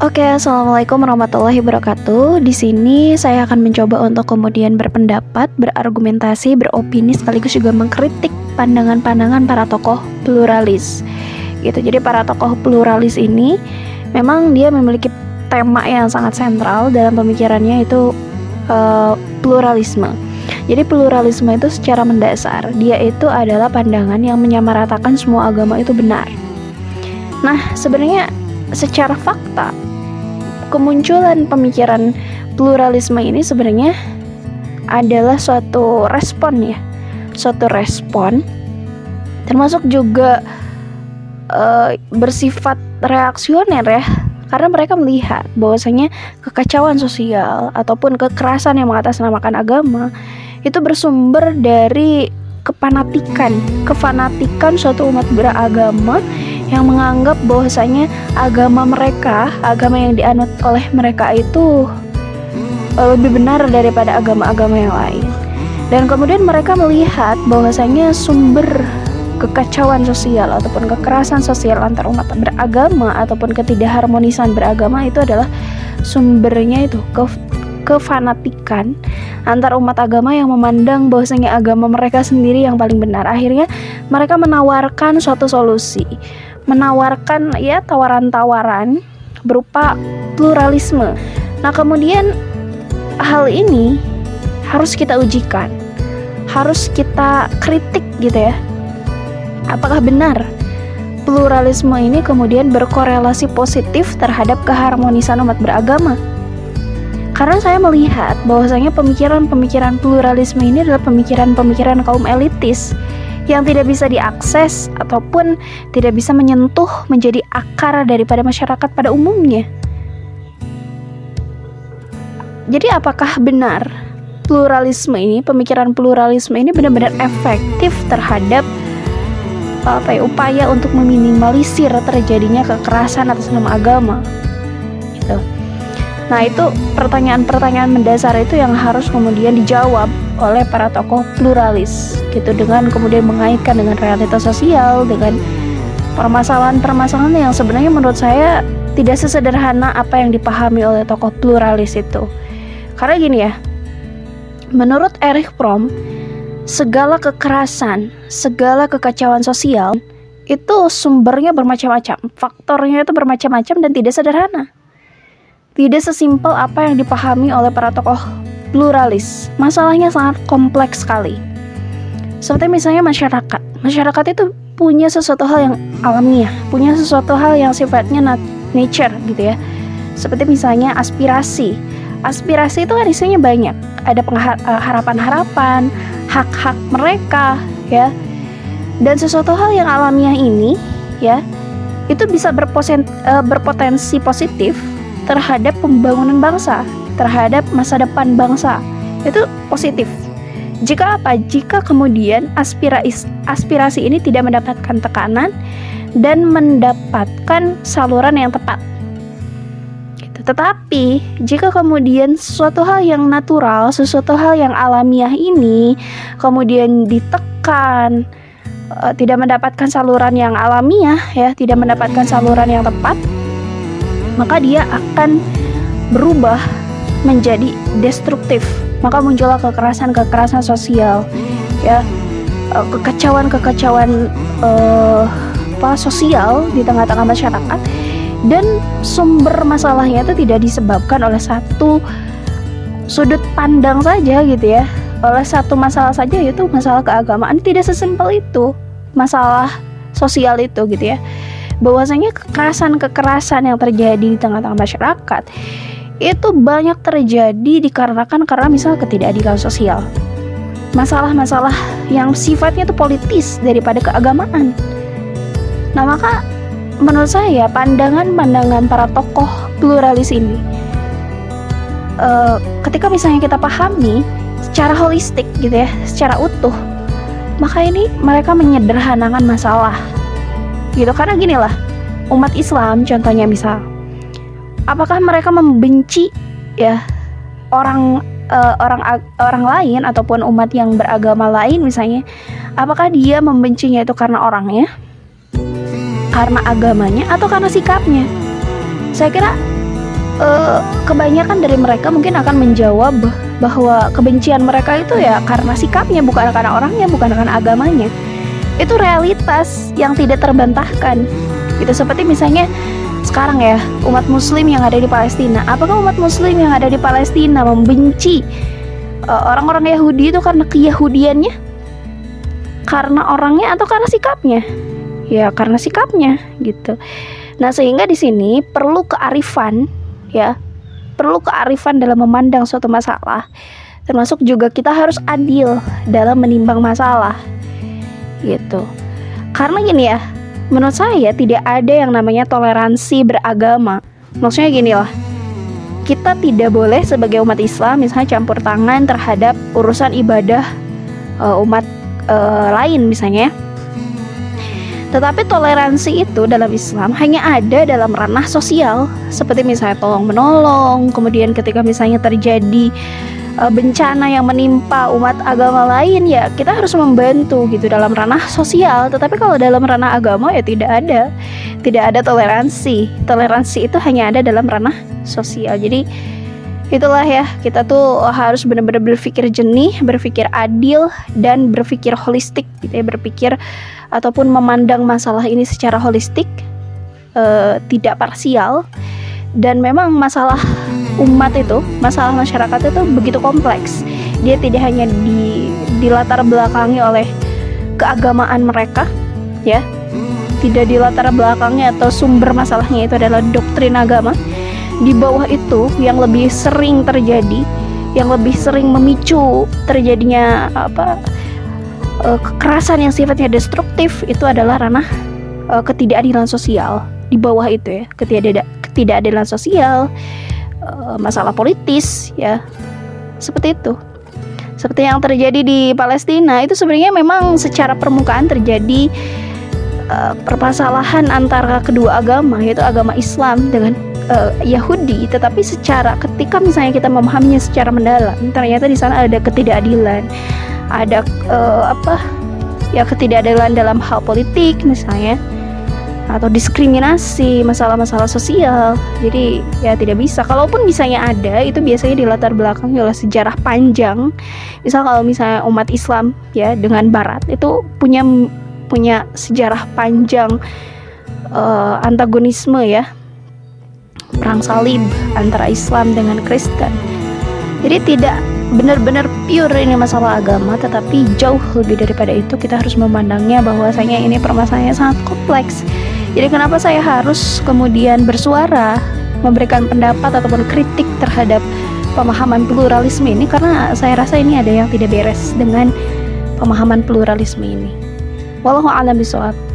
Oke, assalamualaikum warahmatullahi wabarakatuh. Di sini saya akan mencoba untuk kemudian berpendapat, berargumentasi, beropini, sekaligus juga mengkritik pandangan-pandangan para tokoh pluralis. Gitu. Jadi para tokoh pluralis ini memang dia memiliki tema yang sangat sentral dalam pemikirannya itu uh, pluralisme. Jadi pluralisme itu secara mendasar dia itu adalah pandangan yang menyamaratakan semua agama itu benar. Nah, sebenarnya secara fakta kemunculan pemikiran pluralisme ini sebenarnya adalah suatu respon ya. Suatu respon termasuk juga uh, bersifat reaksioner ya. Karena mereka melihat bahwasanya kekacauan sosial ataupun kekerasan yang mengatasnamakan agama itu bersumber dari kepanatikan, kefanatikan suatu umat beragama yang menganggap bahwasanya agama mereka, agama yang dianut oleh mereka itu eh, lebih benar daripada agama-agama yang lain. Dan kemudian mereka melihat bahwasanya sumber kekacauan sosial ataupun kekerasan sosial antar umat beragama ataupun ketidakharmonisan beragama itu adalah sumbernya itu ke kefanatikan antar umat agama yang memandang bahwasanya agama mereka sendiri yang paling benar. Akhirnya mereka menawarkan suatu solusi menawarkan ya tawaran-tawaran berupa pluralisme. Nah, kemudian hal ini harus kita ujikan. Harus kita kritik gitu ya. Apakah benar pluralisme ini kemudian berkorelasi positif terhadap keharmonisan umat beragama? Karena saya melihat bahwasanya pemikiran-pemikiran pluralisme ini adalah pemikiran-pemikiran kaum elitis yang tidak bisa diakses ataupun tidak bisa menyentuh menjadi akar daripada masyarakat pada umumnya. Jadi apakah benar pluralisme ini, pemikiran pluralisme ini benar-benar efektif terhadap apa ya, upaya untuk meminimalisir terjadinya kekerasan atas nama agama? Gitu. Nah, itu pertanyaan-pertanyaan mendasar itu yang harus kemudian dijawab oleh para tokoh pluralis gitu dengan kemudian mengaitkan dengan realitas sosial dengan permasalahan-permasalahan yang sebenarnya menurut saya tidak sesederhana apa yang dipahami oleh tokoh pluralis itu. Karena gini ya, menurut Erich Fromm, segala kekerasan, segala kekacauan sosial itu sumbernya bermacam-macam, faktornya itu bermacam-macam dan tidak sederhana. Tidak sesimpel apa yang dipahami oleh para tokoh pluralis. Masalahnya sangat kompleks sekali. Seperti misalnya masyarakat. Masyarakat itu punya sesuatu hal yang alamiah, punya sesuatu hal yang sifatnya nature gitu ya. Seperti misalnya aspirasi. Aspirasi itu kan isinya banyak. Ada eh, harapan-harapan, hak-hak mereka ya. Dan sesuatu hal yang alamiah ini ya, itu bisa eh, berpotensi positif terhadap pembangunan bangsa terhadap masa depan bangsa itu positif. Jika apa? Jika kemudian aspirasi aspirasi ini tidak mendapatkan tekanan dan mendapatkan saluran yang tepat. Gitu. Tetapi jika kemudian sesuatu hal yang natural, sesuatu hal yang alamiah ini kemudian ditekan, uh, tidak mendapatkan saluran yang alamiah ya, tidak mendapatkan saluran yang tepat, maka dia akan berubah menjadi destruktif. Maka muncullah kekerasan-kekerasan sosial ya. Eh, kekacauan-kekacauan uh, apa sosial di tengah-tengah masyarakat. Dan sumber masalahnya itu tidak disebabkan oleh satu sudut pandang saja gitu ya. Oleh satu masalah saja yaitu masalah keagamaan. Tidak sesimpel itu masalah sosial itu gitu ya bahwasanya kekerasan-kekerasan yang terjadi di tengah-tengah masyarakat itu banyak terjadi dikarenakan karena misal ketidakadilan sosial. Masalah-masalah yang sifatnya itu politis daripada keagamaan. Nah, maka menurut saya pandangan-pandangan para tokoh pluralis ini uh, ketika misalnya kita pahami secara holistik gitu ya, secara utuh, maka ini mereka menyederhanakan masalah. Gitu. Karena gini lah, umat Islam contohnya misal apakah mereka membenci ya orang uh, orang orang lain ataupun umat yang beragama lain misalnya apakah dia membencinya itu karena orangnya karena agamanya atau karena sikapnya? Saya kira uh, kebanyakan dari mereka mungkin akan menjawab bahwa kebencian mereka itu ya karena sikapnya bukan karena orangnya bukan karena agamanya itu realitas yang tidak terbantahkan. Gitu seperti misalnya sekarang ya umat muslim yang ada di Palestina. Apakah umat muslim yang ada di Palestina membenci uh, orang-orang Yahudi itu karena keyahudiannya? Karena orangnya atau karena sikapnya? Ya karena sikapnya gitu. Nah sehingga di sini perlu kearifan ya. Perlu kearifan dalam memandang suatu masalah. Termasuk juga kita harus adil dalam menimbang masalah gitu karena gini ya menurut saya tidak ada yang namanya toleransi beragama. Maksudnya gini lah, kita tidak boleh sebagai umat Islam misalnya campur tangan terhadap urusan ibadah uh, umat uh, lain misalnya. Tetapi toleransi itu dalam Islam hanya ada dalam ranah sosial, seperti misalnya tolong menolong, kemudian ketika misalnya terjadi bencana yang menimpa umat agama lain ya kita harus membantu gitu dalam ranah sosial. Tetapi kalau dalam ranah agama ya tidak ada. Tidak ada toleransi. Toleransi itu hanya ada dalam ranah sosial. Jadi itulah ya kita tuh harus benar-benar berpikir jernih berpikir adil dan berpikir holistik gitu ya. Berpikir ataupun memandang masalah ini secara holistik uh, tidak parsial. Dan memang masalah umat itu, masalah masyarakat itu begitu kompleks. Dia tidak hanya di dilatar belakangi oleh keagamaan mereka, ya. Tidak dilatar belakangi atau sumber masalahnya itu adalah doktrin agama. Di bawah itu yang lebih sering terjadi, yang lebih sering memicu terjadinya apa uh, kekerasan yang sifatnya destruktif itu adalah ranah uh, ketidakadilan sosial di bawah itu ya ketidakadilan sosial Eh, masalah politis ya. Seperti itu. Seperti yang terjadi di Palestina itu sebenarnya memang secara permukaan terjadi uh, permasalahan antara kedua agama yaitu agama Islam dengan uh, Yahudi. Tetapi secara ketika misalnya kita memahaminya secara mendalam ternyata di sana ada ketidakadilan. Ada uh, apa? Ya ketidakadilan dalam hal politik misalnya atau diskriminasi, masalah-masalah sosial. Jadi ya tidak bisa. Kalaupun misalnya ada, itu biasanya di latar belakang oleh sejarah panjang. Misal kalau misalnya umat Islam ya dengan Barat itu punya punya sejarah panjang uh, antagonisme ya perang salib antara Islam dengan Kristen. Jadi tidak benar-benar pure ini masalah agama, tetapi jauh lebih daripada itu kita harus memandangnya bahwasanya ini permasalahannya sangat kompleks jadi kenapa saya harus kemudian bersuara, memberikan pendapat ataupun kritik terhadap pemahaman pluralisme ini karena saya rasa ini ada yang tidak beres dengan pemahaman pluralisme ini. Wallahu a'lam bishawab.